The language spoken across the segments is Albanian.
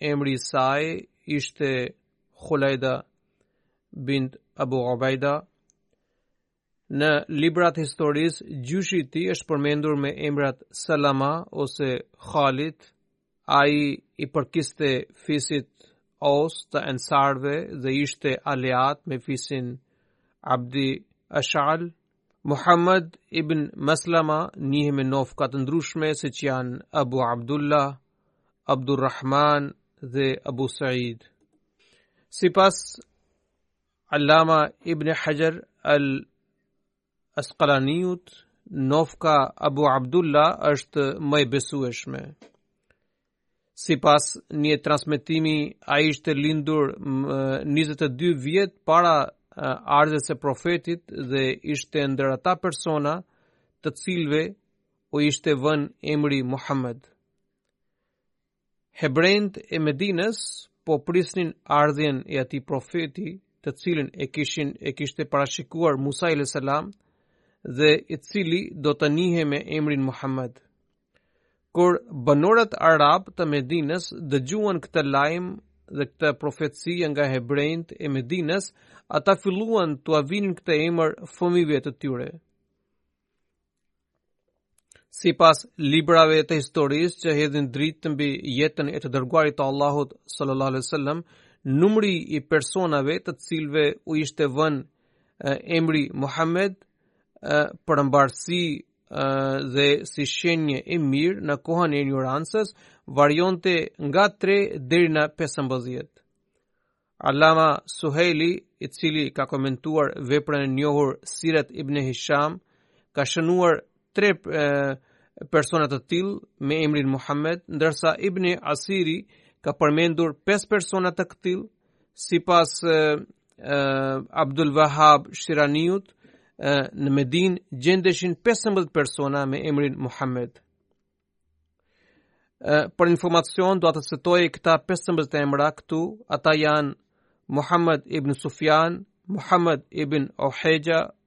emri i saj ishte Khulaida bint Abu Ubaida. Në librat e historisë, gjyshi i tij është përmendur me emrat Salama ose Khalid. Ai i përkiste fisit Aus të Ensarve dhe ishte aleat me fisin Abdi Ashal Muhammad ibn Maslama njihej me nofka të ndryshme siç janë Abu Abdullah, Abdurrahman dhe Abu Said. Sipas Allama ibn Hajar al-Asqalaniut, nofka Abu Abdullah është më e besueshme. Sipas një transmitimi, ai ishte lindur 22 vjet para ardhjes së profetit dhe ishte ndër ata persona të cilve u ishte vënë emri Muhammed. Hebrenjtë e Medinës po prisnin ardhjen e atij profeti të cilin e kishin, e kishte parashikuar Musa alaihi salam dhe i cili do të njihej me emrin Muhammed. Kur banorët arabë të Medinës dëgjuan këtë lajm dhe këtë profeci nga hebrenjtë e Medinës, ata filluan t'ua vinin këtë emër fëmijëve të tyre. Sipas librave të historisë që hedhin dritë mbi jetën e të dërguarit të Allahut sallallahu alaihi wasallam, numri i personave të cilëve u ishte vënë emri Muhammed për mbarësi dhe si shenjë e mirë në kohën e injorancës varionte nga 3 deri në 15. Allama Suhejli, i cili ka komentuar veprën e njohur Sirat ibn Hisham, ka shënuar tre persona të tillë me emrin Muhammed, ndërsa Ibn Asiri ka përmendur pesë persona të këtillë, Sipas Abdul Vahab Shiraniut, në Medinë gjendeshin 15 persona me emrin Muhammed. Për informacion, dua të citoj këta 15 emra këtu, ata janë Muhammed ibn Sufjan, Muhammed ibn Uhejha,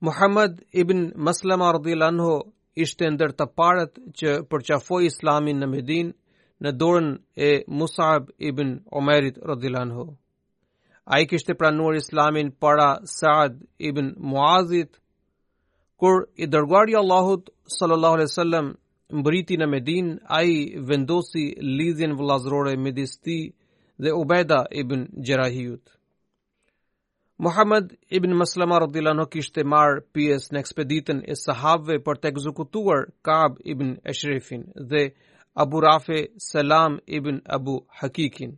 Muhammad ibn Maslama radhiyallahu anhu ishte ndër të parët që përqafoi Islamin në Medinë në dorën e Mus'ab ibn Umerit radhiyallahu anhu. Ai kishte pranuar Islamin para Sa'd ibn Muazit kur i dërguari i Allahut sallallahu alaihi wasallam mbërriti në Medinë, ai vendosi lidhjen vëllazërore midis tij dhe Ubeda ibn Xherahiut. Muhammed ibn Maslama radhiyallahu anhu kishte marrë pjesë në ekspeditën e sahabëve për të ekzekutuar Ka'b ibn Eshrefin dhe Abu Rafi Salam ibn Abu Hakikin.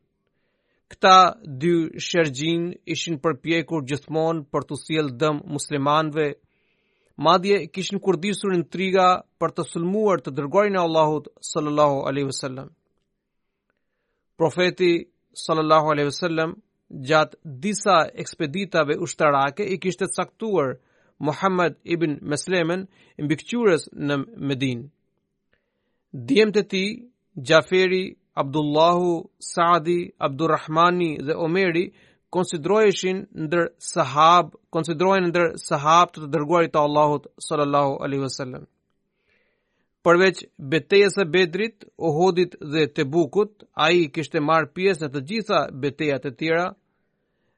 Këta dy shërrxhinj ishin përpjekur gjithmonë për t'u sjellë dëm muslimanëve. Madje kishin kurdisur intriga për të sulmuar të dërguarin e Allahut sallallahu alaihi wasallam. Profeti sallallahu alaihi wasallam gjatë disa ekspeditave ushtarake e kishte caktuar Muhammad ibn Meslemen mbikëqyrës në Medinë. Djemtë e tij, Xhaferi, Abdullahu, Saadi, Abdurrahmani dhe Omeri konsideroheshin ndër sahabë, konsiderohen ndër sahabët e të dërguarit të Allahut sallallahu alaihi wasallam. Përveç betejës së Bedrit, Uhudit dhe Tebukut, ai kishte marrë pjesë në të gjitha betejat e tjera.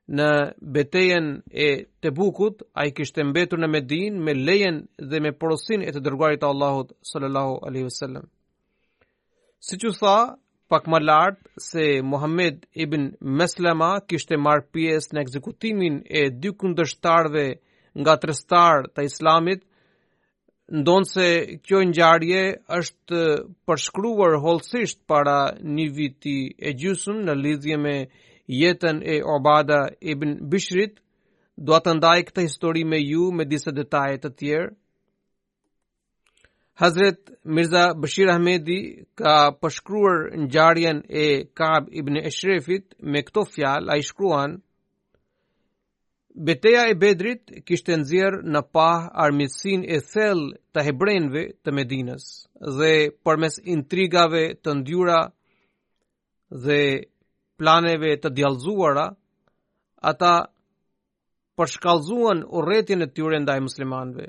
Në betejën e Tebukut, ai kishte mbetur në Medinë me lejen dhe me porosinë e të dërguarit të Allahut sallallahu alaihi wasallam. Siç u tha pak më lart se Muhammed ibn Meslama kishte marrë pjesë në ekzekutimin e dy kundërshtarëve ngatërrestarë të Islamit, Ndonëse kjo ngjarje është përshkruar hollësisht para një viti e gjysmë në lidhje me jetën e Obada ibn Bishrit, do ta ndaj këtë histori me ju me disa detaje të tjera. Hazret Mirza Bashir Ahmedi ka përshkruar ngjarjen e Kab ibn Eshrefit me këto fjalë, ai shkruan: Beteja e Bedrit kishte nxjerrë në pah armiqësinë e thellë të hebrenjve të Medinës dhe përmes intrigave të ndyra dhe planeve të djallëzuara, ata përshkallëzuan urrejtjen e tyre ndaj muslimanëve.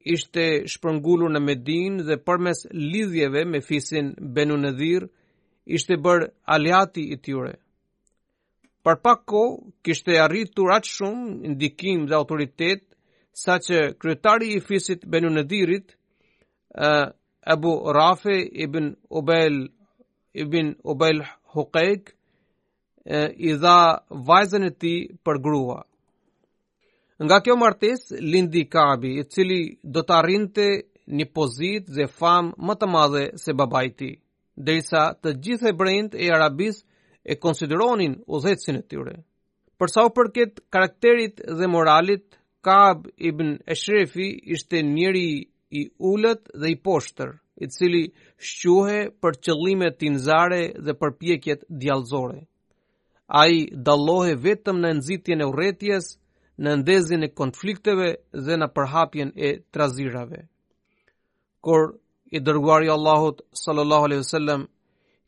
ishte shpërngulur në Medinë dhe përmes lidhjeve me fisin Benu Nedhir ishte bërë aleati i tyre. Për pak kohë, kishte arritur aq shumë ndikim dhe autoritet, saqë kryetari i fisit Benu Nedhirit, Abu Rafi ibn Ubail ibn Ubail Hukejk, e, i dha vajzën e tij për grua. Nga kjo martesë lindi Kabi, i cili do të arrinte një pozitë dhe famë më të madhe se babai i tij, derisa të gjithë hebrejtë e Arabisë e konsideronin udhëheqësin e tyre. Për sa u përket karakterit dhe moralit, Kab ibn Eshrefi ishte njeri i ulët dhe i poshtër, i cili shquhej për qëllimet tinzare dhe përpjekjet djallëzore. Ai dallohej vetëm në nxitjen e urrejtjes, në ndezjen e konflikteve dhe në përhapjen e trazirave. Kur i dërguari i Allahut sallallahu alaihi wasallam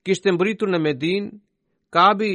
kishte mbërritur në Medinë, Kabi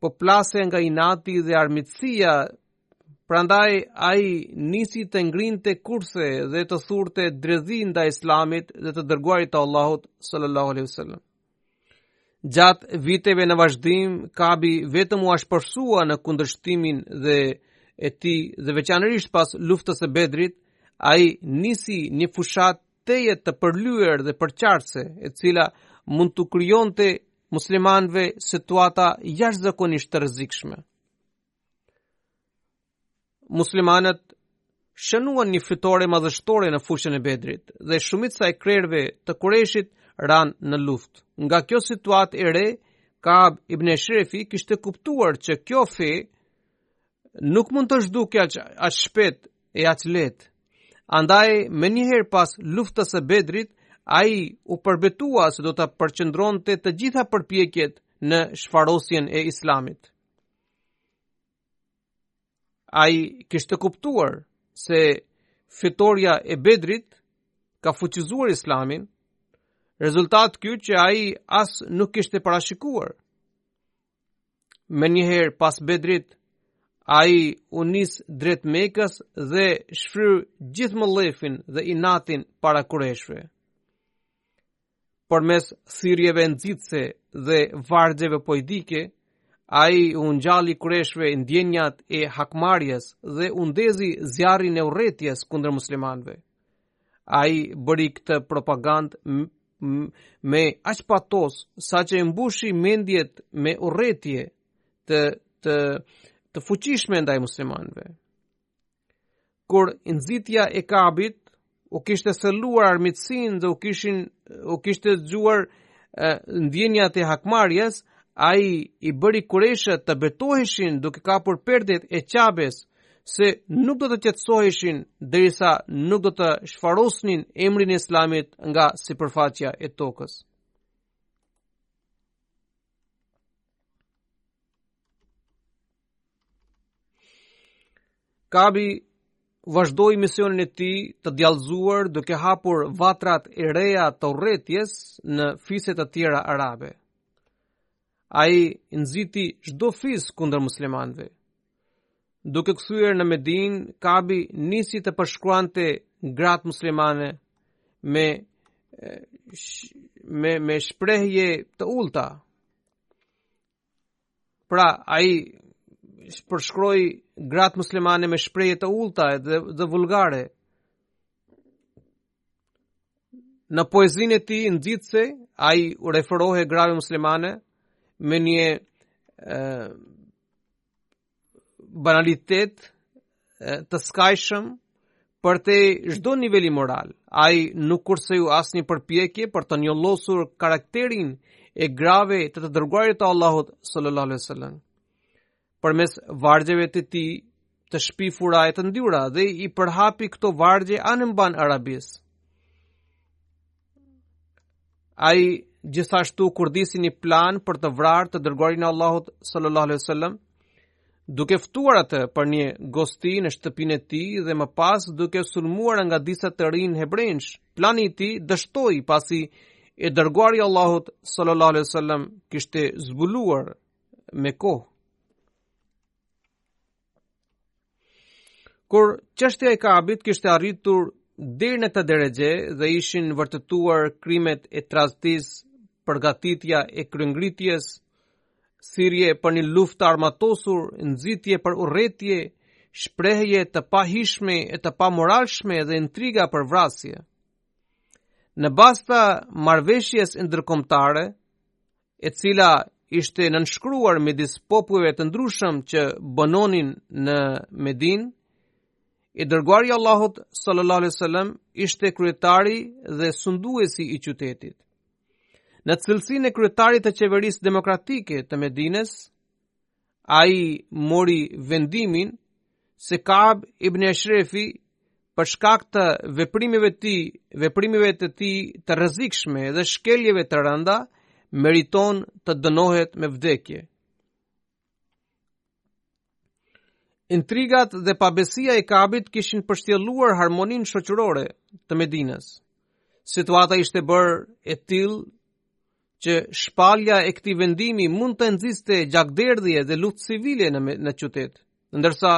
po plaste nga inati dhe armiqësia, prandaj ai nisi të ngrinte kurthe dhe të thurte dredhi ndaj Islamit dhe të dërguarit të Allahut sallallahu alaihi wasallam. Gjatë viteve në vazhdim, Kabi vetëm u ashpërsua në kundërshtimin dhe e tij dhe veçanërisht pas luftës së Bedrit, ai nisi një fushatë tejet të përlyer dhe përçarëse, e cila mund t'u krijonte muslimanëve situata jashtëzakonisht të rrezikshme. Muslimanët shënuan një fitore madhështore në fushën e Bedrit dhe shumica e krerëve të Kurejshit ranë në luftë. Nga kjo situatë e re, Kab ibn Eshrefi kishte kuptuar që kjo fe nuk mund të zhdukej aq shpejt e aq lehtë. Andaj menjëherë pas luftës së Bedrit, ai u përbetua se do të përqendronte të gjitha përpjekjet në shfarosjen e Islamit. Ai kishte kuptuar se fitorja e Bedrit ka fuqizuar Islamin, rezultat ky që ai as nuk kishte parashikuar. Menjëherë pas Bedrit, ai u nis drejt Mekës dhe shfryu gjithë mllefin dhe inatin para kurejshëve. Përmes thirrjeve nxitëse dhe vargjeve poetike, ai u ngjalli kurejshëve ndjenjat e hakmarrjes dhe u ndezi zjarrin e urrejtjes kundër muslimanëve. Ai e bëri këtë propagandë me aq patos saqë i mbushi mendjet me urrejtje të të të fuqishme ndaj muslimanëve. Kur nxitja e Kabit u kishte thelluar armiqësinë dhe u kishin u kishte zgjuar ndjenjat e hakmarrjes, ai i bëri kurejshët të betoheshin duke kapur perdet e Qabes se nuk do të qetësoheshin derisa nuk do të shfarosnin emrin e Islamit nga sipërfaqja e tokës. Kabi vazhdoi misionin e tij të djallëzuar duke hapur vatrat e reja të urrejtjes në fise të tjera arabe. Ai nxiti çdo fis kundër muslimanëve. Duke kthyer në Medinë, Kabi nisi të përshkruante gratë muslimane me me me shprehje të ulta. Pra, ai përshkroi gratë muslimane me shprehje të ulta dhe, dhe vulgare. Në poezinë e tij nxitëse ai u referohej grave muslimane me një e, banalitet e, të skajshëm përtej çdo niveli moral. Ai nuk kurseu asnjë përpjekje për të njollosur karakterin e grave të të dërguarit të Allahut sallallahu alaihi wasallam. përmes vargjeve të tij të shpifura e të ndyra dhe i përhapi këto vargje anembanë Arabisë. Ai gjithashtu kurdisi një plan për të vrarë të dërguarin e Allahut sallallahu alaihi wasallam duke ftuar atë për një gosti në shtëpinë e tij dhe më pas duke e sulmuar nga disa të rinj hebrenj. Plani i tij dështoi pasi i dërguari i Allahut sallallahu alaihi wasallam e kishte zbuluar me kohë. Kur çështja e Kabit kishte arritur deri në këtë derexhe dhe ishin vërtetuar krimet e tradhtisë, përgatitja e kryengritjes, thirrje për një luftë të armatosur, nxitje për urrejtje, shprehje të pahijshme e të pamoralshme dhe intriga për vrasje. Në bazë të marrëveshjes ndërkombëtare, e cila ishte nënshkruar midis popujve të ndryshëm që banonin në Medinë, i dërguari i Allahut sallallahu alaihi wasallam ishte kryetari dhe sunduesi i qytetit. Në cilësinë e kryetarit të qeverisë demokratike të Medinës, Ai mori vendimin se Kab ibn Eshrefi për shkak të veprimeve të tij, veprimeve të tij të rrezikshme dhe shkeljeve të rënda, meriton të dënohet me vdekje. Intrigat dhe pabesia e Kabit kishin pështjelluar harmoninë shoqërore të Medinës. Situata ishte bërë e tillë që shpallja e këtij vendimi mund të nxiste gjakderdhje dhe luftë civile në në qytet. Ndërsa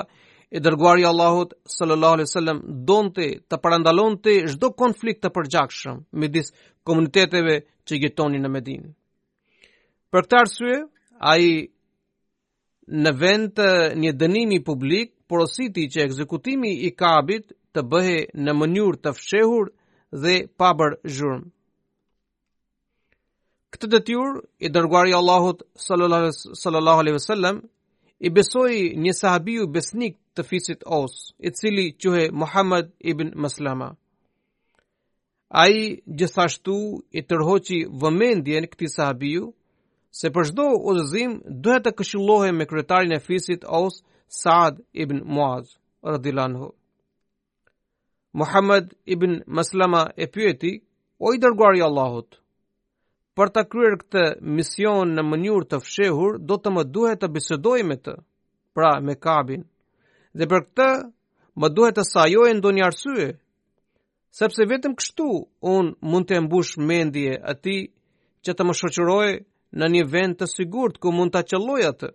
i dërguari i Allahut sallallahu alaihi wasallam donte të parandalonte çdo konflikt të përgjakshëm midis komuniteteve që jetonin në Medinë. Për këtë arsye, ai në vend të një dënimi publik porositi që ekzekutimi i Kabit të bëhej në mënyrë të fshehur dhe pa bërë zhurmë. Këtë detyrë i dërguari i Allahut sallallahu alaihi wasallam i besoi një sahabiu besnik të fisit Aus, i cili quhej Muhammad ibn Maslama. Ai gjithashtu i tërhoqi vëmendjen këtij sahabiu se për çdo udhëzim duhet të këshillohej me kryetarin e fisit Aus, Saad ibn Muaz radhiyallahu Muhammed ibn Maslama e pyeti, o i dërguari i Allahut, për ta kryer këtë mision në mënyrë të fshehur, do të më duhet të bisedoj me të, pra me Kabin, dhe për këtë më duhet të sajoj ndonjë arsye, sepse vetëm kështu unë mund t'ia mbush mendjen atij që të më shoqërojë në një vend të sigurt ku mund ta qëlloj atë.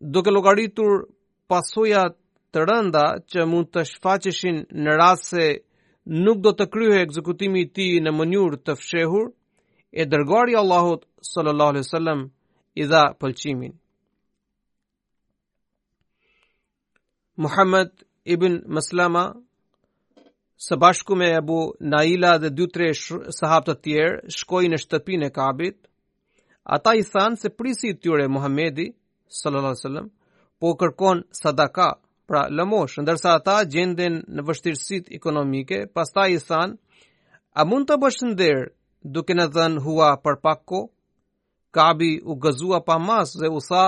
duke llogaritur pasojat e rënda që mund të shfaqeshin në rast se nuk do të kryhej ekzekutimi i tij në mënyrë të fshehur, i dërguari i Allahut sallallahu alaihi wasallam i dha pëlqimin. Muhammed ibn Maslama së bashku me Ebu Naila dhe dy tre sahabë të tjerë shkoi në shtëpinë e Kabit. Ata i thanë se prijësi i tyre Muhamedi sallallahu alaihi wasallam po u kërkon sadaka, pra lëmoshë, ndërsa ata gjenden në vështirësitë ekonomike, pastaj i thanë, a mund ta bësh nder duke na dhënë hua për pak kohë? Kabi u gëzua pa masë dhe u tha,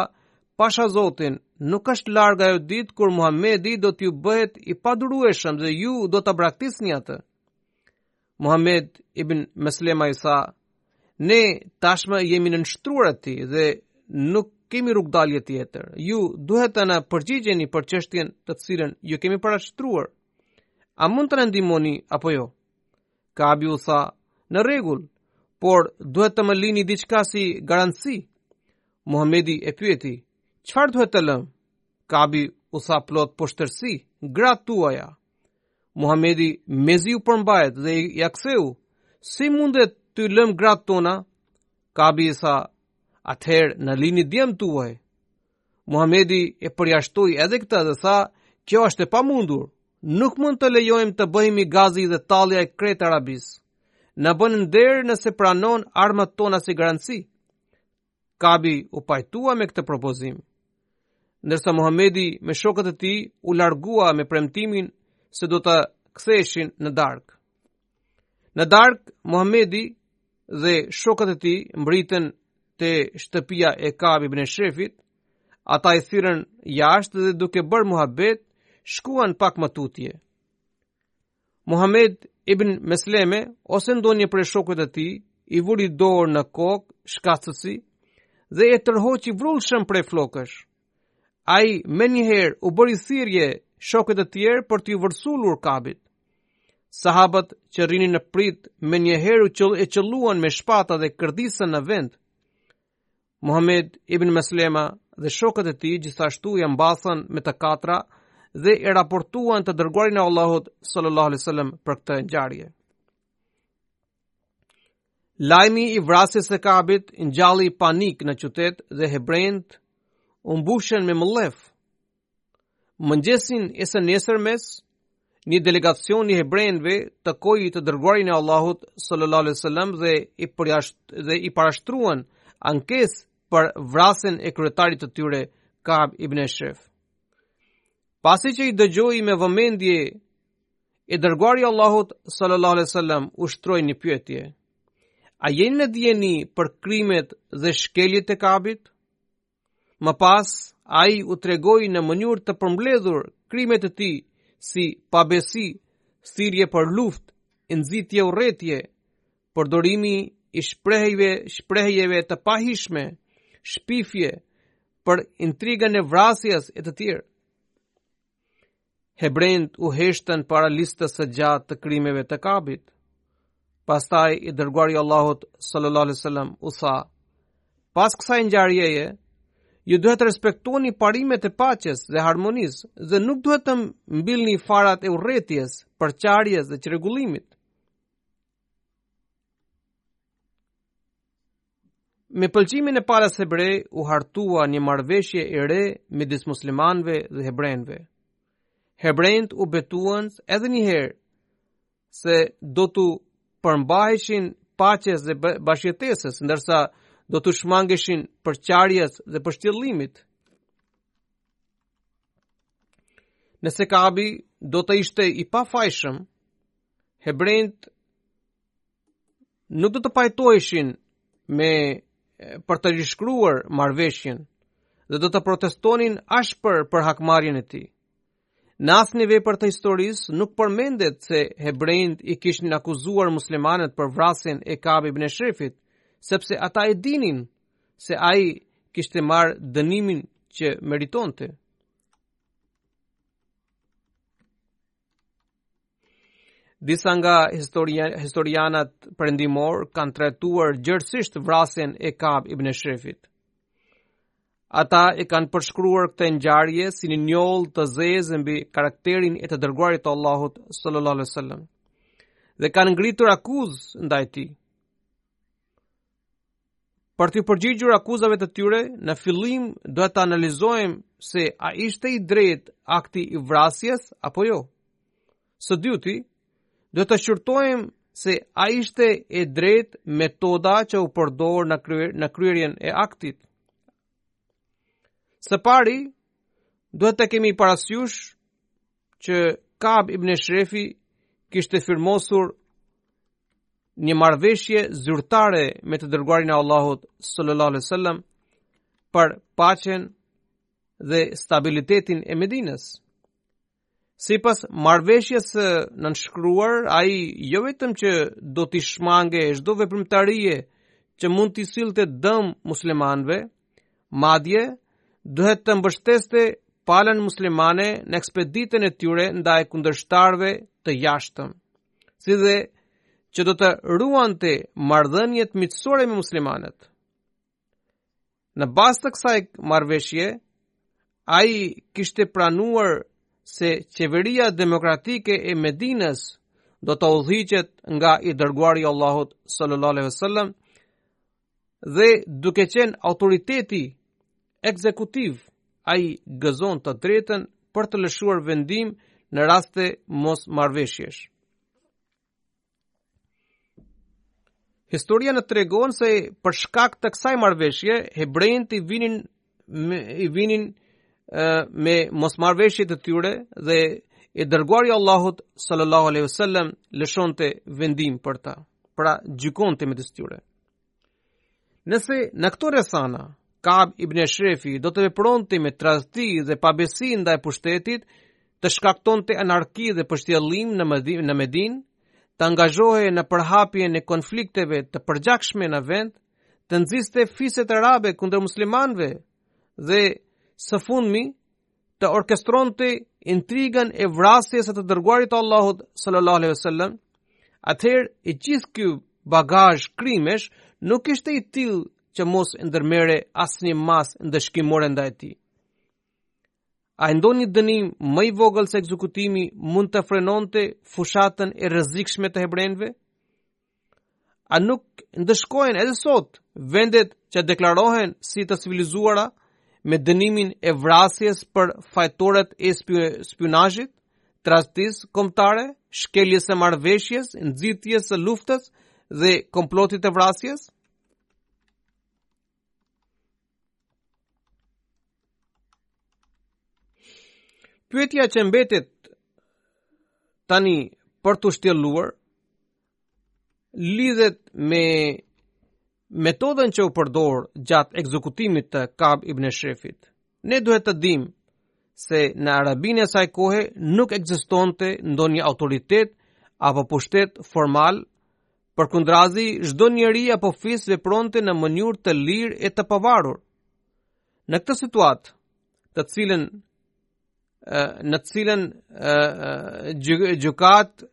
pasha Zotin, nuk është larg ajo ditë kur Muhamedi do t'ju bëhet i padurueshëm dhe ju do ta braktisni atë. Muhammed ibn Meslema i tha, ne tashmë i jemi nënshtruar atij dhe nuk kemi rrugëdalje tjetër. Ju duhet të na përgjigjeni për çështjen të cilën ju kemi parashtruar. A mund të na ndihmoni apo jo? Kabi u tha, në rregull, por duhet të më lini diçka si garanci. Muhamedi e pyeti, çfarë duhet të lëmë? Kabi u tha plot poshtërsi, gratë tuaja. Muhamedi mezi u përmbajt dhe ia ktheu, si mund t'i lëmë gratë tona? Kabi i tha, atëherë na lini djemtë tuaj. Muhamedi e përjashtoi edhe këtë dhe tha, kjo është e pamundur. Nuk mund të lejojmë të bëhemi gazi dhe tallja e krejt Arabisë. Na bën nder nëse pranon armët tona si garanci. Kabi u pajtua me këtë propozim. Ndërsa Muhamedi me shokët e tij u largua me premtimin se do të ktheheshin në darkë. Në darkë, Muhammedi dhe shokët e tij mbërritën te shtëpia e Kab ibn Eshrefit, ata i thirrën jashtë dhe duke bërë muhabet, shkuan pak më tutje. Muhammed ibn Mesleme, ose ndonjë prej shokët e tij, i vuri dorë në kokë, shkathtësi, dhe e tërhoqi vrullshëm prej flokësh. Ai menjëherë u bëri thirrje shokëve të tjerë për t'iu vërsulur Kabit. Sahabët që rrinin në pritë menjëherë u qëll e qëlluan me shpata dhe e kërdisën në vend. Muhammed ibn Meslema dhe shokët e tij gjithashtu ia mbathën me të katra dhe e raportuan të dërguarin e Allahut sallallahu alaihi wasallam për këtë ngjarje. Lajmi i vrasjes së Kabit ngjalli panik në qytet dhe hebrenjtë u mbushën me mëllef. Mëngjesin e së nesërmes, një delegacion i hebrenjve takoi të dërguarin e Allahut sallallahu alaihi wasallam dhe i përjasht dhe i parashtruan ankesë për vrasjen e kryetarit të tyre Kab ibn Eshref. Pasi që i dëgjoi me vëmendje I dërguari i Allahut sallallahu alaihi wasallam u shtroi një pyetje. A jeni në dijeni për krimet dhe shkeljet e Kabit? Më pas, ai u tregoi në mënyrë të përmbledhur krimet e tij si pabesi, thirrje për luftë, nxitje urrejtje, përdorimi i shprehjeve, shprehjeve të pahijshme, shpifje për intrigën e vrasjes e të tjerë. Hebrenjtë u heshtën para listës së gjatë të krimeve të Kabit. Pastaj i dërguari i Allahut sallallahu alaihi wasallam u tha: Pas kësaj ngjarjeje, ju duhet të respektoni parimet e paqes dhe harmonisë dhe nuk duhet të mbillni farat e urrejtjes, përçarjes dhe çrregullimit. Me pëlqimin e palës hebre u hartua një marrëveshje e re midis muslimanëve dhe hebrenjve. Hebrenjtë u betuan edhe një herë se do t'u përmbaheshin paqes dhe bashkëjetesës, ndërsa do t'u shmangeshin përçarjes dhe pështjellimit. Nëse Kabi do të ishte i pafajshëm, hebrenjtë nuk do të pajtoheshin më për të rishkruar marrëveshjen dhe do të protestonin ashpër për hakmarrjen e tij. Në asnjë vepër të historisë, nuk përmendet se hebrenjtë i kishin akuzuar muslimanët për vrasjen e Kab ibn Eshrefit, sepse ata e dinin se ai kishte marrë dënimin që meritonte. Disa nga historian, historianët perëndimorë kanë trajtuar gjerësisht vrasjen e Kab ibn Eshrefit. Ata e kanë përshkruar këtë ngjarje si një njollë të zezë mbi karakterin e të dërguarit të Allahut sallallahu alaihi wasallam dhe kanë ngritur akuzë ndaj tij. Për t'iu përgjigjur akuzave të tyre, në fillim duhet të analizojmë se a ishte i drejtë akti i vrasjes apo jo. Së dyti, duhet të shqyrtojmë se a ishte e drejtë metoda që u përdor në, kryer, në kryerjen e aktit. Së pari, duhet të kemi parasysh që Kab ibn Eshrefi kishte firmosur një marrëveshje zyrtare me të dërguarin e Allahut sallallahu alaihi wasallam për paqen dhe stabilitetin e Medinës. Sipas marrëveshjes së nënshkruar, ai jo vetëm që do t'i shmangej çdo veprimtarie që mund t'i sillte dëm muslimanëve, madje duhet të mbështeste palën muslimane në ekspeditën e tyre ndaj kundërshtarëve të jashtëm. si dhe që do të ruante marrëdhëniet miqësore me muslimanët. Në bazë të kësaj marrëveshje, ai kishte pranuar se qeveria demokratike e Medinës do të udhëhiqet nga i dërguari i Allahut sallallahu alaihi wasallam Dhe duke qenë autoriteti ekzekutiv, ai gëzonte drejtën për të lëshuar vendim në raste mosmarrëveshjesh. Historia na tregon se për shkak të kësaj marrëveshje, hebrenjtë i vinin i vinin me mosmarrëveshjet e tyre dhe i dërguari i Allahut sallallahu alaihi wasallam lëshonte vendim për ta pra gjykonte midis tyre nëse në këto rrethana Kab ibn Eshrefi do të vepronte me tradhti dhe pabesi ndaj pushtetit, të shkaktonte anarki dhe pështjellim në Medinë, në Medinë, të angazhohej në përhapjen e konflikteve të përgjakshme në vend, të nxiste fiset arabe kundër muslimanëve dhe së fundmi të orkestronte intrigën e vrasjes së të dërguarit të Allahut sallallahu alaihi wasallam, atëherë i gjithë ky bagazh krimesh nuk ishte i tillë që mos ndërmerrej asnjë masë ndëshkimore ndaj tij. A ndonjë dënim më i vogël se ekzekutimi mund të frenonte fushatën e rrezikshme të hebrenjve? A nuk ndëshkojnë edhe sot vendet që deklarohen si të civilizuara me dënimin e vrasjes për fajtorët e spionazhit, tradhtisë kombëtare, shkeljes së marrëveshjes, nxitjes së luftës dhe komplotit të vrasjes? Pyetja që mbetet tani për t'u shtjelluar lidhet me metodën që u përdor gjatë ekzekutimit të Kab ibn Eshrefit. Ne duhet të dimë se në Arabinë e asaj kohe nuk ekzistonte ndonjë autoritet apo pushtet formal. Përkundrazi, çdo njeri apo fis vepronte në mënyrë të lirë e të pavarur. Në këtë situatë, të cilën në të cilën gjykatë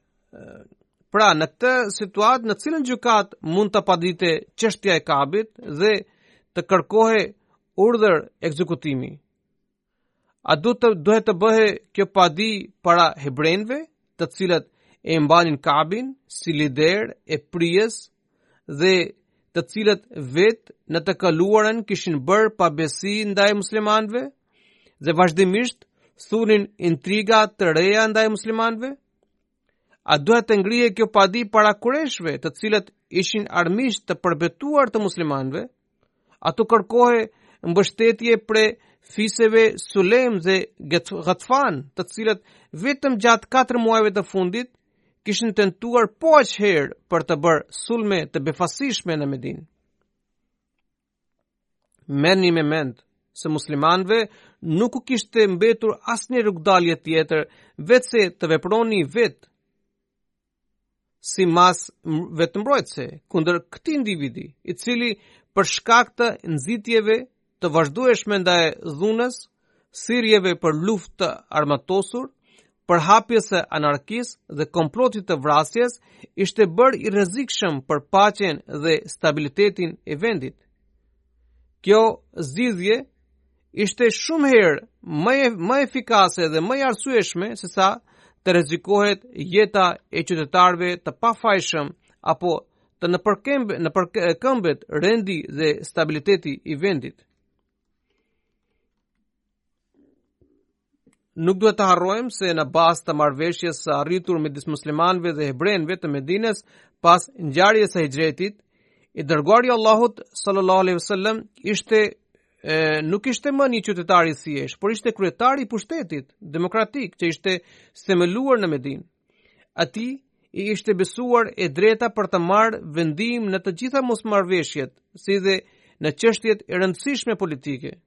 pra në këtë situatë në të cilën gjykatë mund të paditej çështja e Kabit dhe të kërkohej urdhër ekzekutimi a do të duhej të bëhej kjo padi para hebrenjve të cilët e mbanin Kabin si lider e prijës dhe të cilët vetë në të kaluarën kishin bërë pabesi ndaj muslimanëve dhe vazhdimisht thurnin intriga të reja ndaj muslimanëve? A duhej të ngrihej kjo padi para kurejshëve të cilët ishin armiq të përbetuar të muslimanëve? A të kërkohej mbështetje prej fiseve Sulejm dhe Gatafan, të cilët vetëm gjatë 4 muajve të fundit, kishin tentuar po aq herë për të bërë sulme të befasishme në Medinë. Merrni me mend se muslimanëve nuk u kishte mbetur asnjë rrugëdalje tjetër veçse të vepronin vetë. si masë vetëmbrojtëse kundër këtij individi, i cili për shkak të nxitjeve të vazhdueshme ndaj dhunës, thirrjeve për luftë të armatosur, përhapjes së anarkisë dhe komplotit të vrasjes, ishte bërë i rrezikshëm për paqen dhe stabilitetin e vendit. Kjo zgjidhje ishte shumë herë më e, më efikase dhe më e arsyeshme sesa të rrezikohej jeta e qytetarëve të pafajshëm apo të nëpërkëmbë nëpërkëmbej rendi dhe stabiliteti i vendit. Nuk duhet të harrojmë se në bazë të marrëveshjes së arritur midis muslimanëve dhe hebrenëve të Medinës pas ngjarjes së Hixhretit, i dërguari i Allahut sallallahu alaihi wasallam ishte e, nuk ishte më një qytetar i thjeshtë, por ishte kryetar i pushtetit demokratik që ishte themeluar në Medinë. Atij i ishte besuar e drejta për të marrë vendim në të gjitha mosmarrëveshjet, si dhe në çështjet e rëndësishme politike.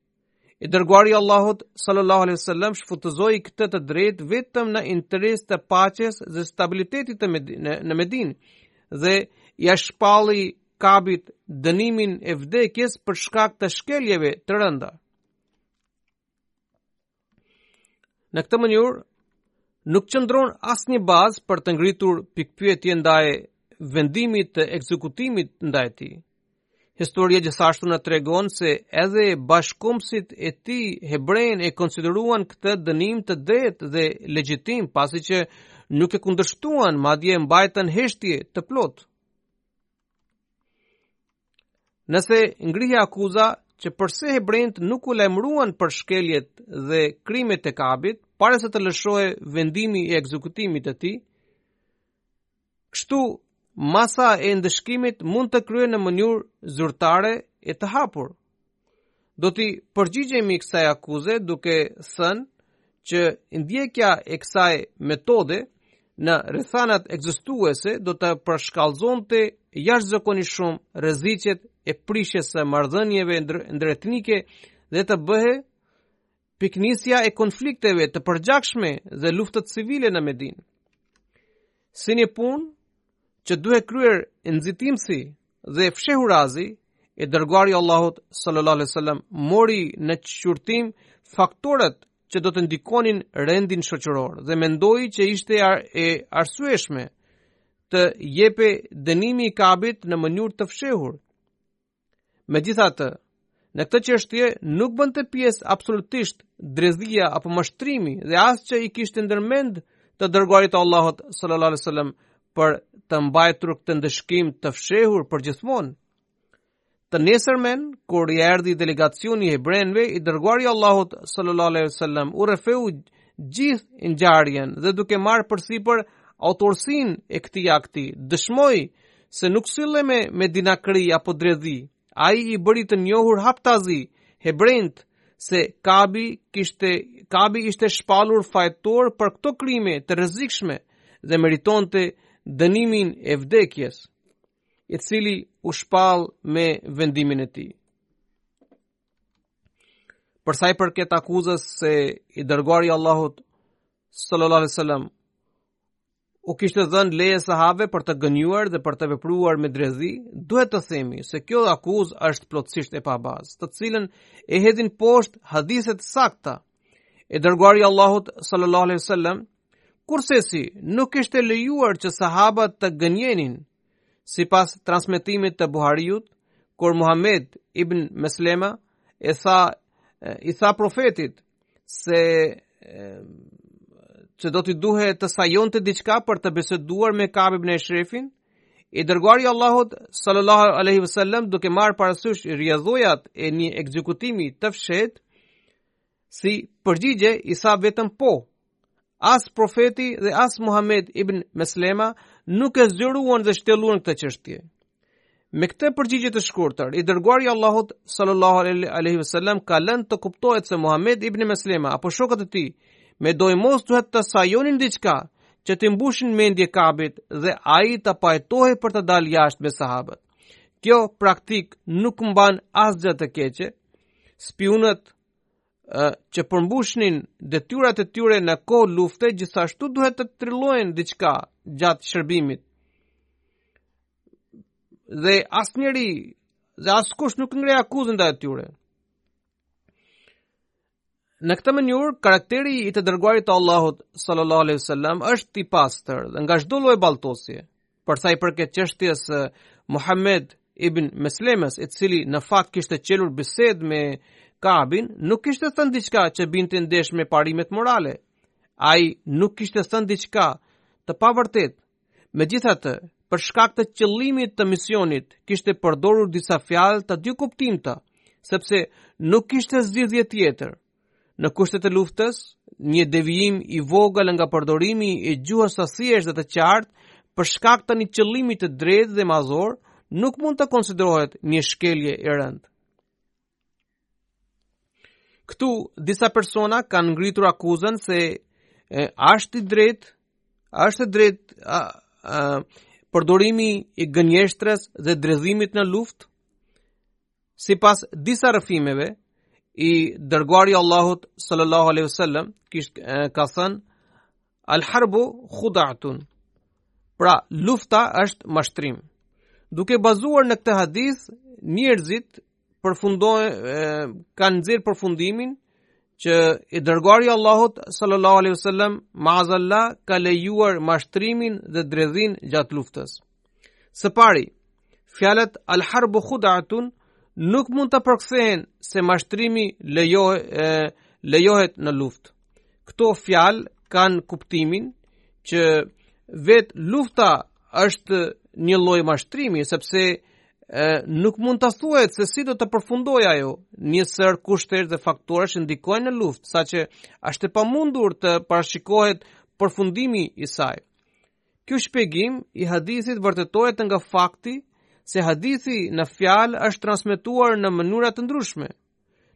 I dërguari i Allahut sallallahu alaihi wasallam shfrytëzoi këtë të drejtë vetëm në interes të paqes dhe stabilitetit të Medinë në Medinë dhe ia shpalli Kabit dënimin e vdekjes për shkak të shkeljeve të rënda. Në këtë mënyrë, nuk qëndron asnjë bazë për të ngritur pikëpyetje ndaj vendimit të ekzekutimit ndaj tij. Historia gjithashtu na tregon se edhe bashkëkombësit e tij hebrenj e konsideruan këtë dënim të drejtë dhe legjitim pasi që nuk e kundërshtuan madje mbajtën heshtje të plotë. Nëse ngrihet akuza që përse hebrenjtë nuk u lajmëruan për shkeljet dhe krimet e Kabit para se të lëshohej vendimi i ekzekutimit të tij, kështu masa e ndëshkimit mund të kryhej në mënyrë zyrtare e të hapur. Do t'i përgjigjemi kësaj akuze duke thënë që ndjekja e kësaj metode në rrethanat ekzistuese do të përshkallëzonte jashtëzakonisht shumë rreziqet e prishjes së marrëdhënieve ndëretnike dhe të bëhej pikënisja e konflikteve të përgjakshme dhe luftës civile në Medinë. Si një punë që duhej kryer nxitimthi dhe fshehurazi, i dërguari i Allahut sallallahu alaihi wasallam mori në shqyrtim faktorët që do të ndikonin rendin shoqëror dhe mendoi që ishte e arsyeshme të jepej dënimi i Kabit në mënyrë të fshehur Megjithatë, në këtë çështje nuk bënte pjesë absolutisht dredhia apo mashtrimi dhe as që i kishte ndërmend të dërguarit të Allahut sallallahu alaihi wasallam për të mbajtur këtë ndëshkim të fshehur përgjithmonë. Të nesërmen, kur i erdhi delegacioni i hebrenjve, i dërguari i Allahut sallallahu alaihi wasallam u rrëfeu gjithë ngjarjen dhe duke marrë përsipër autorësinë e këtij akti, dëshmoi se nuk sillej me dinakëri apo dredhi. Ai i bëri të njohur haptazi, hebrenjtë, se Kabi, kishte, Kabi ishte shpallur fajtor për këto krime të rrezikshme dhe meritonte dënimin e vdekjes, i cili u shpall me vendimin e tij. Për sa i përket akuzës se i dërguari i Allahut sallallahu alaihi wasallam u kishte dhënë leje sahabëve për të gënjyer dhe për të vepruar me dredhi, duhet të themi se kjo akuzë është plotësisht e pabazë, të cilën e hedhin poshtë hadithet e sakta. I dërguari i Allahut sallallahu alaihi wasallam kurrsesi nuk kishte lejuar që sahabët të gënjenin Sipas transmetimit të Buhariut, kur Muhammed ibn Meslema e tha, i tha profetit se që do t'i duhej të sajonte diçka për të biseduar me Kab ibn Eshrefin, i dërguari i Allahut sallallahu alaihi wasallam duke marrë parasysh rrjedhojat e një ekzekutimi të fshehtë Si përgjigje i tha vetëm po. As profeti dhe as Muhammed ibn Meslema nuk e zgjeruan dhe shtjelluan këtë çështje. Me këtë përgjigje të shkurtër, i dërguari i Allahut sallallahu alaihi wasallam ka lënë të kuptohet se Muhammed ibn Meslema apo shokët e tij medoemos duhet të sajonin diçka që t'i mbushnin mendjen Kabit dhe ai të pajtohej për të dalë jashtë me sahabët. Kjo praktikë nuk mban asgjë të keqe, Spiunët që përmbushnin detyrat e tyre në kohë lufte gjithashtu duhet të trillojnë diçka gjatë shërbimit. Dhe asnjeri dhe askush nuk ngre akuzën ndaj tyre. Në këtë mënyrë, karakteri i të dërguarit të Allahut sallallahu alaihi wasallam është i pastër dhe nga çdo lloj baltosje. Për sa i përket çështjes së Muhammed ibn Meslemes, i cili në fakt kishte çelur bisedë me Kabin, nuk kishte thënë diçka që binte ndesh me parimet morale. Ai nuk kishte thënë diçka të pavërtetë Megjithatë, për shkak të qëllimit të misionit, kishte përdorur disa fjalë të dykuptimta, sepse nuk kishte zgjidhje tjetër. Në kushtet e luftës, një devijim i vogël nga përdorimi i gjuhës së thjeshtë dhe të qartë për shkak të një qëllimi të drejtë dhe madhor, nuk mund të konsiderohet një shkelje e rëndë. Këtu disa persona kanë ngritur akuzën se është i drejtë, është i drejtë përdorimi i gënjeshtrës dhe dredhimit në luftë. Sipas disa rrëfimeve i dërguari i Allahut sallallahu alaihi wasallam kish ka thënë al harbu khudatun. Pra lufta është mashtrim. Duke bazuar në këtë hadith, njerëzit përfundoi kanë nxjerrë përfundimin që i dërguari i Allahut sallallahu alaihi wasallam maazallah ka lejuar mashtrimin dhe dredhinë gjatë luftës. Së pari, fjalët al-harbu khud'atun nuk mund të përkthehen se mashtrimi lejohet lejohet në luftë. Këto fjalë kanë kuptimin që vetë lufta është një lloj mashtrimi sepse e, nuk mund të thuhet se si do të përfundojë ajo. Një sërë kushtesh dhe faktorësh ndikojnë në luftë, saqë është e pamundur të parashikohet përfundimi i saj. Ky shpjegim i hadithit vërtetohet nga fakti se hadithi në fjalë është transmetuar në mënyra të ndryshme.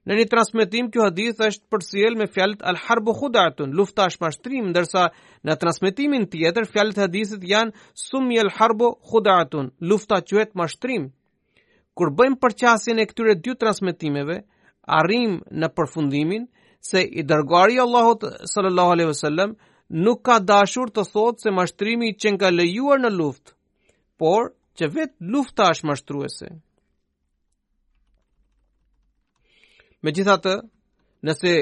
Në një transmetim ky hadith është përcjellë me fjalët al harbu khudatun, lufta është mashtrim, ndërsa në transmetimin tjetër fjalët e hadithit janë summi al harbu khudatun, lufta quhet mashtrim. Kur bëjmë përqasjen e këtyre dy transmetimeve, arrijmë në përfundimin se i dërguari i Allahut sallallahu alaihi wasallam nuk ka dashur të thotë se mashtrimi qenka i lejuar në luftë, por që vetë lufta është mashtruese. Megjithatë, nëse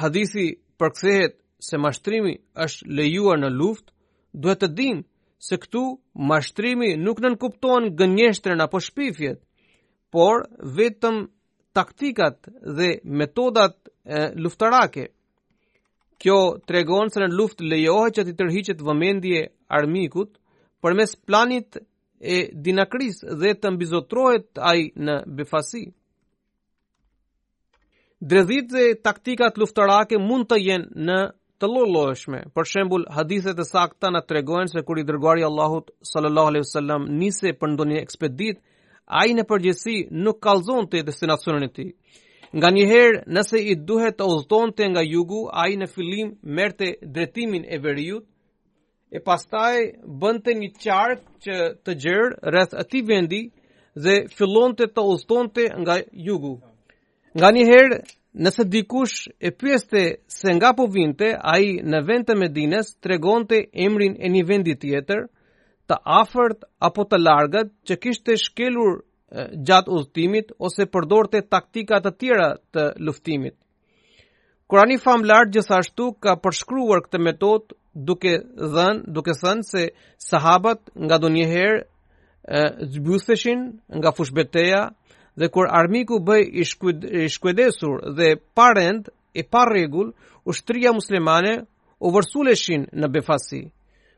hadithi përkthehet se mashtrimi është lejuar në luftë, duhet të dimë se këtu mashtrimi nuk nënkupton gënjeshtrën apo shpifjet, por vetëm taktikat dhe metodat luftarake. Kjo tregon se në luftë lejohet që t'i tërhiqet vëmendja armikut përmes planit e dinakërisë dhe të mbizotërohet ai në befasi. Dredhitë dhe taktikat luftarake mund të jenë të llojllojshme. Për shembull, hadithet e sakta na tregojnë se kur i dërguari i Allahut sallallahu alaihi wasallam nisej për ndonjë ekspeditë, ai në përgjithësi nuk kallëzonte destinacionin e tij. Nganjëherë, nëse i duhej të udhëtonte nga jugu, ai në fillim merrte drejtimin e veriut, E pastaj bënte një qark të gjerë rreth atij vendi dhe fillonte të udhëtonte nga jugu. Nganjëherë, nëse dikush e pyeste se nga po vinte, ai në vend të Medinës tregonte emrin e një vendi tjetër, të afërt apo të largët që kishte shkelur gjatë udhëtimit ose përdorte taktika të tjera të luftimit. Kurani famëlartë gjithashtu ka përshkruar këtë metodë duke dhënë, duke thënë se sahabët ngandonjëherë zmbrapseshin nga fushbeteja dhe kur armiku bëhej i shkujd, i shkujdesur dhe pa rend e pa rregull, ushtria muslimane u vërsuleshin në befasi.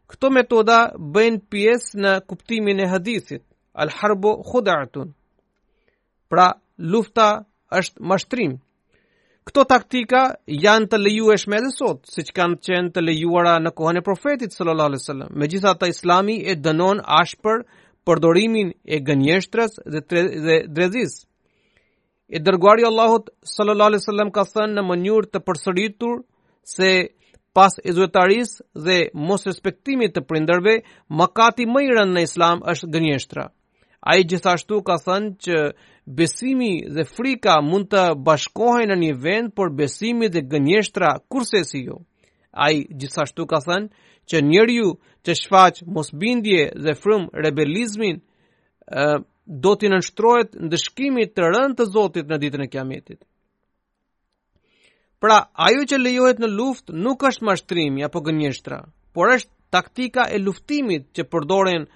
Këto metoda bëjnë pjesë në kuptimin e hadithit, al-harbu khud'atun. Pra, lufta është mashtrim. Këto taktika janë të lejueshme edhe sot, siç kanë qenë të lejuara në kohën e profetit sallallahu alajhi wasallam. Megjithatë, Islami e dënon ashpër përdorimin e gënjeshtrës dhe dhe dredhisë. I dërguari i Allahut sallallahu alajhi wasallam ka thënë në mënyrë të përsëritur se pas idhujtarisë dhe mosrespektimit të prindërve, mëkati më i rëndë në Islam është gënjeshtra. Ai gjithashtu ka thënë që besimi dhe frika mund të bashkohen në një vend, por besimi dhe gënjeshtra kurrsesi jo. Ai gjithashtu ka thënë që njeriu që shfaq mosbindje dhe frymë rebelizmi do t'i nënshtrohet ndëshkimit të rëndë të Zotit në ditën e Kiametit. Pra, ajo që lejohet në luftë nuk është mashtrimi apo gënjeshtra, por është taktika e luftimit që përdoren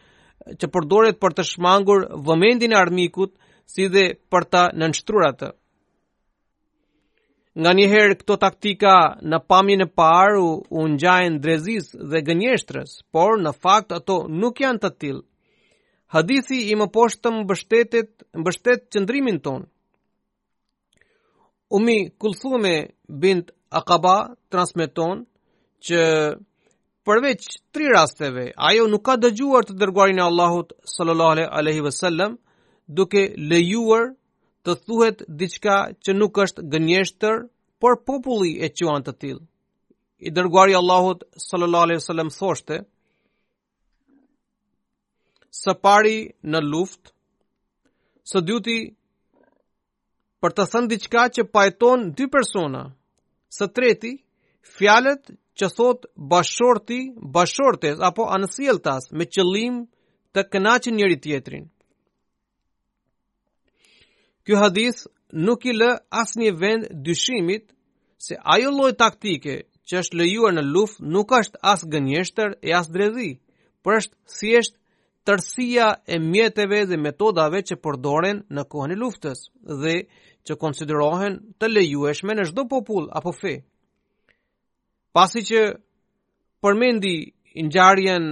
që përdoret për të shmangur vëmendjen e armikut si dhe për ta nënshtruar atë. Nganjëherë këto taktika në pamjen e parë u, u ngjajnë dredhisë dhe gënjeshtrës, por në fakt ato nuk janë të tilla. Hadithi i mëposhtëm mbështetet mbështet qëndrimin tonë. Umi Kulthume bint Akaba transmeton që përveç tri rasteve, ajo nuk ka dëgjuar të dërguarin e Allahut sallallahu alaihi wasallam duke lejuar të thuhet diçka që nuk është gënjeshtër, por populli e quan të tillë. I dërguari i Allahut sallallahu alaihi wasallam thoshte: së pari në luftë, së dyti për të thënë diçka që pajton dy persona, së treti fjalët që thotë bashkëshorti bashkëshortes apo anësjelltas me qëllim të kënaqin njëri-tjetrin. Ky hadith nuk i lë asnjë vend dyshimit se ajo lloj taktike që është lejuar në luftë nuk është as gënjeshtër e as dredhi, por është thjesht tërësia e mjeteve dhe metodave që përdoren në kohën e luftës dhe që konsiderohen të lejueshme në çdo popull apo fe. Pasi që përmendi ngjarjen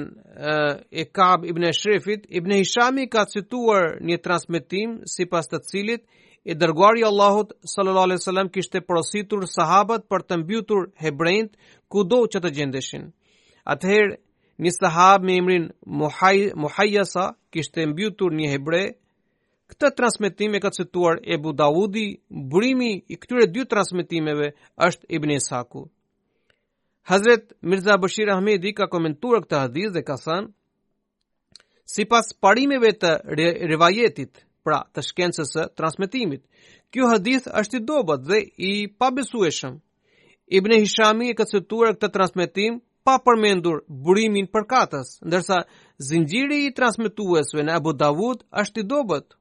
e Kab ibn Ashrafit, Ibn Hishami ka cituar një transmetim sipas të cilit i dërguari i Allahut sallallahu alaihi wasallam kishte porositur sahabët për të mbytur hebrejt kudo që të gjendeshin. Atëherë një sahab me emrin Muhayyasa kishte mbytur një hebre Këtë transmetim e ka cituar Ebu Dawudi, burimi i këtyre dy transmetimeve është Ibn Ishaku. Hazret Mirza Bashir Ahmedi ka komentuar këtë hadith dhe ka thënë: Sipas parimeve të rivajetit, pra të shkencës së transmetimit, ky hadith është i dobët dhe i pabesueshëm. Ibn Hishami e ka cituar këtë transmetim pa përmendur burimin përkatës, ndërsa zinxhiri i transmetuesve në Abu Dawud është i dobët.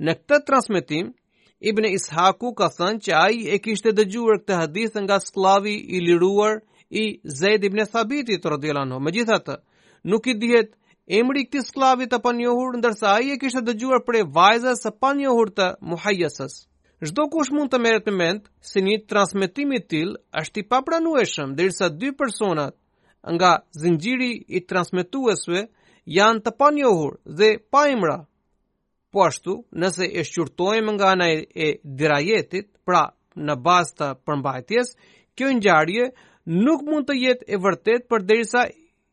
Në këtë transmetim, Ibn Ishaku ka thënë që ai e kishte dëgjuar këtë hadith nga skllavi i liruar i Zaid ibn Thabitit radhiyallahu anhu. Megjithatë, nuk i dihet emri këtij skllavi të panjohur, ndërsa ai e kishte dëgjuar prej vajzës së panjohur të Muhayyasës. Çdokush mund të merret me mend se një transmetim i tillë është i papranueshëm derisa dy personat nga zinxhiri i transmetuesve janë të panjohur dhe pa emra. Po ashtu, nëse e shqyrtojmë nga ana e dirajetit, pra në bazë të përmbajtjes, kjo ngjarje nuk mund të jetë e vërtetë përderisa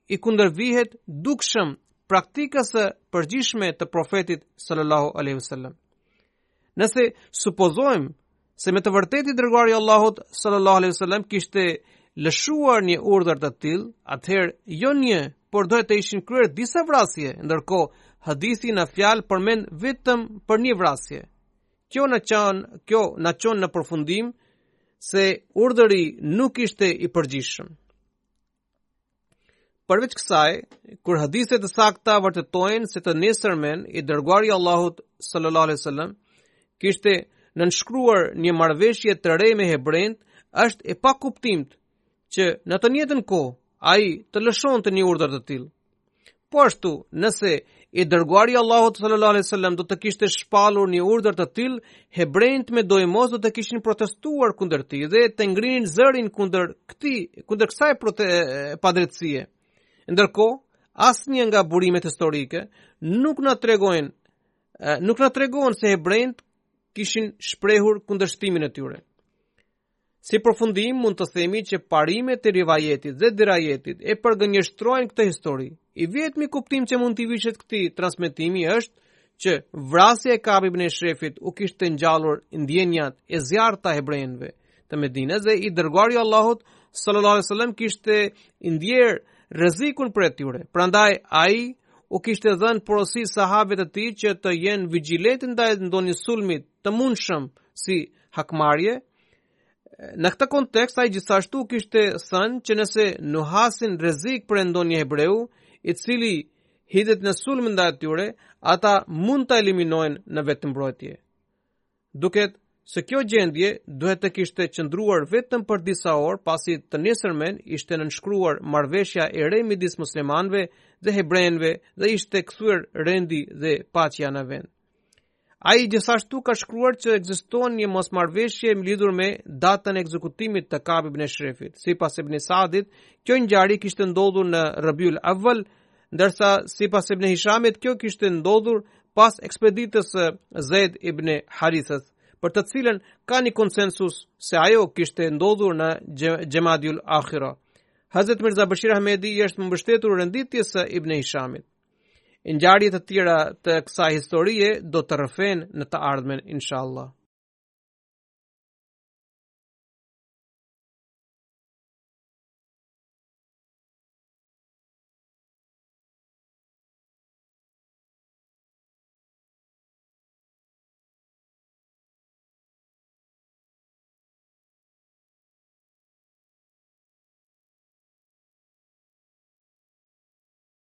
i kundërvihet dukshëm praktikës së përgjithshme të profetit sallallahu alaihi wasallam. Nëse supozojmë se me të vërtetë i dërguari i Allahut sallallahu alaihi wasallam kishte lëshuar një urdhër të tillë, atëherë jo një, por duhet të ishin kryer disa vrasje, ndërkohë hadithi në fjalë përmend vetëm për një vrasje. Kjo na çon, kjo na çon në përfundim se urdhëri nuk ishte i përgjithshëm. Përveç kësaj, kur hadithe të sakta vërtetojnë se të nesërmen i dërguari i Allahut sallallahu alaihi wasallam kishte nënshkruar një marrëveshje të re me hebrenjtë, është e pakuptimtë që në të njëjtën kohë ai të lëshonte një urdhër të tillë. Po ashtu, nëse i dërguari i Allahut sallallahu alaihi wasallam do të kishte shpallur një urdhër të tillë, hebrejt medoemos do të kishin protestuar kundër tij dhe të ngrinin zërin kundër këtij, kundër kësaj padrejtësie. Ndërkohë, asnjë nga burimet historike nuk na tregojnë nuk na tregon se hebrejt kishin shprehur kundërshtimin e tyre. Si përfundim mund të themi që parimet e rivajetit dhe dirajetit e përgënjeshtrojnë këtë histori. I vetmi kuptim që mund t'i vishet këtij transmetimi është që vrasja e Kab ibn Eshrefit u kishte ngjallur ndjenjat e zjarrta hebrenjve të Medinës dhe i dërguari i Allahut sallallahu alaihi wasallam kishte ndier rrezikun prej tyre. Prandaj ai u kishte dhënë porosi sahabëve të tij që të jenë vigjilentë ndaj ndonjë sulmi të mundshëm si hakmarrje. Në këtë kontekst ai gjithashtu kishte thënë që nëse nuhasin rrezik prej ndonjë hebreu, i cili hidhet në sulm ndaj tyre, ata mund ta eliminojnë në vetëmbrojtje. Duket se kjo gjendje duhet të kishte qëndruar vetëm për disa orë pasi të nesërmen ishte nënshkruar marrëveshja e re midis muslimanëve dhe hebrenjve dhe ishte kthyer rendi dhe paqja në vend. Ai gjithashtu ka shkruar që ekziston një mosmarrëveshje lidhur me datën e ekzekutimit të Kab ibn Eshrefit. Sipas Ibn Sadit, kjo ngjarje kishte ndodhur në Rabiul Awwal, ndërsa sipas Ibn Hishamit kjo kishte ndodhur pas ekspeditës së Zaid ibn Harithës, për të cilën ka një konsensus se ajo kishte ndodhur në Xhemadiul Akhira. Hazrat Mirza Bashir Ahmedi i është mbështetur renditjes së Ibn Hishamit. Ngjarje të tjera të kësaj historie do të rrëfehen në të ardhmen inshallah.